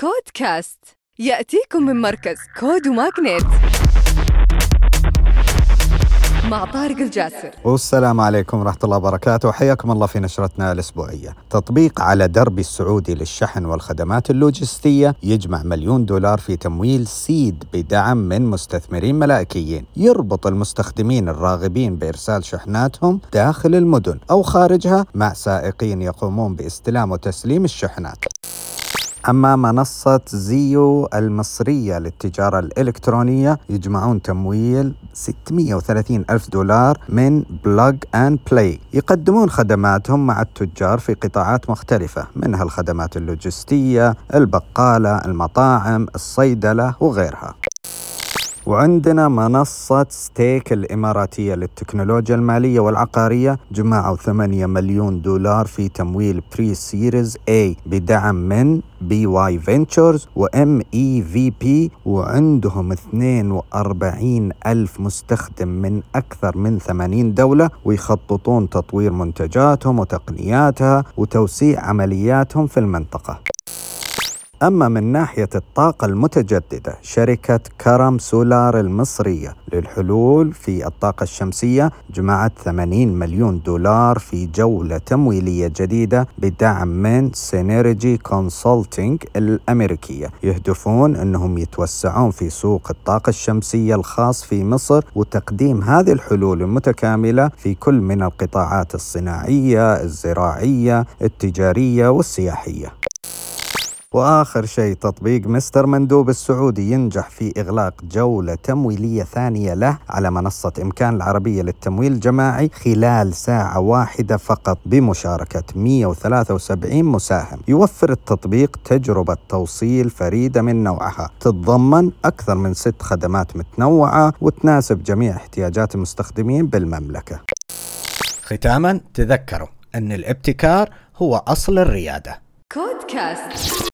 كودكاست. يأتيكم من مركز كود وماغنيت مع طارق الجاسر. والسلام عليكم ورحمة الله وبركاته. حياكم الله في نشرتنا الأسبوعية. تطبيق على درب السعودي للشحن والخدمات اللوجستية يجمع مليون دولار في تمويل سيد بدعم من مستثمرين ملائكيين. يربط المستخدمين الراغبين بإرسال شحناتهم داخل المدن أو خارجها مع سائقين يقومون باستلام وتسليم الشحنات. أما منصة زيو المصرية للتجارة الإلكترونية يجمعون تمويل 630 ألف دولار من Plug and Play يقدمون خدماتهم مع التجار في قطاعات مختلفة منها الخدمات اللوجستية البقالة المطاعم الصيدلة وغيرها. وعندنا منصة ستيك الإماراتية للتكنولوجيا المالية والعقارية جمعوا 8 مليون دولار في تمويل pre-series A بدعم من BY Ventures و MEVP وعندهم 42 ألف مستخدم من أكثر من 80 دولة ويخططون تطوير منتجاتهم وتقنياتها وتوسيع عملياتهم في المنطقة. أما من ناحية الطاقة المتجددة شركة كرم سولار المصرية للحلول في الطاقة الشمسية جمعت 80 مليون دولار في جولة تمويلية جديدة بدعم من Synergy Consulting الأمريكية. يهدفون أنهم يتوسعون في سوق الطاقة الشمسية الخاص في مصر وتقديم هذه الحلول المتكاملة في كل من القطاعات الصناعية الزراعية التجارية والسياحية. وآخر شيء تطبيق مستر مندوب السعودي ينجح في إغلاق جولة تمويلية ثانية له على منصة إمكان العربية للتمويل الجماعي خلال ساعة واحدة فقط بمشاركة 173 مساهم. يوفر التطبيق تجربة توصيل فريدة من نوعها، تتضمن أكثر من ست خدمات متنوعة وتناسب جميع احتياجات المستخدمين بالمملكة. ختاما تذكروا أن الابتكار هو أصل الريادة. كودكاست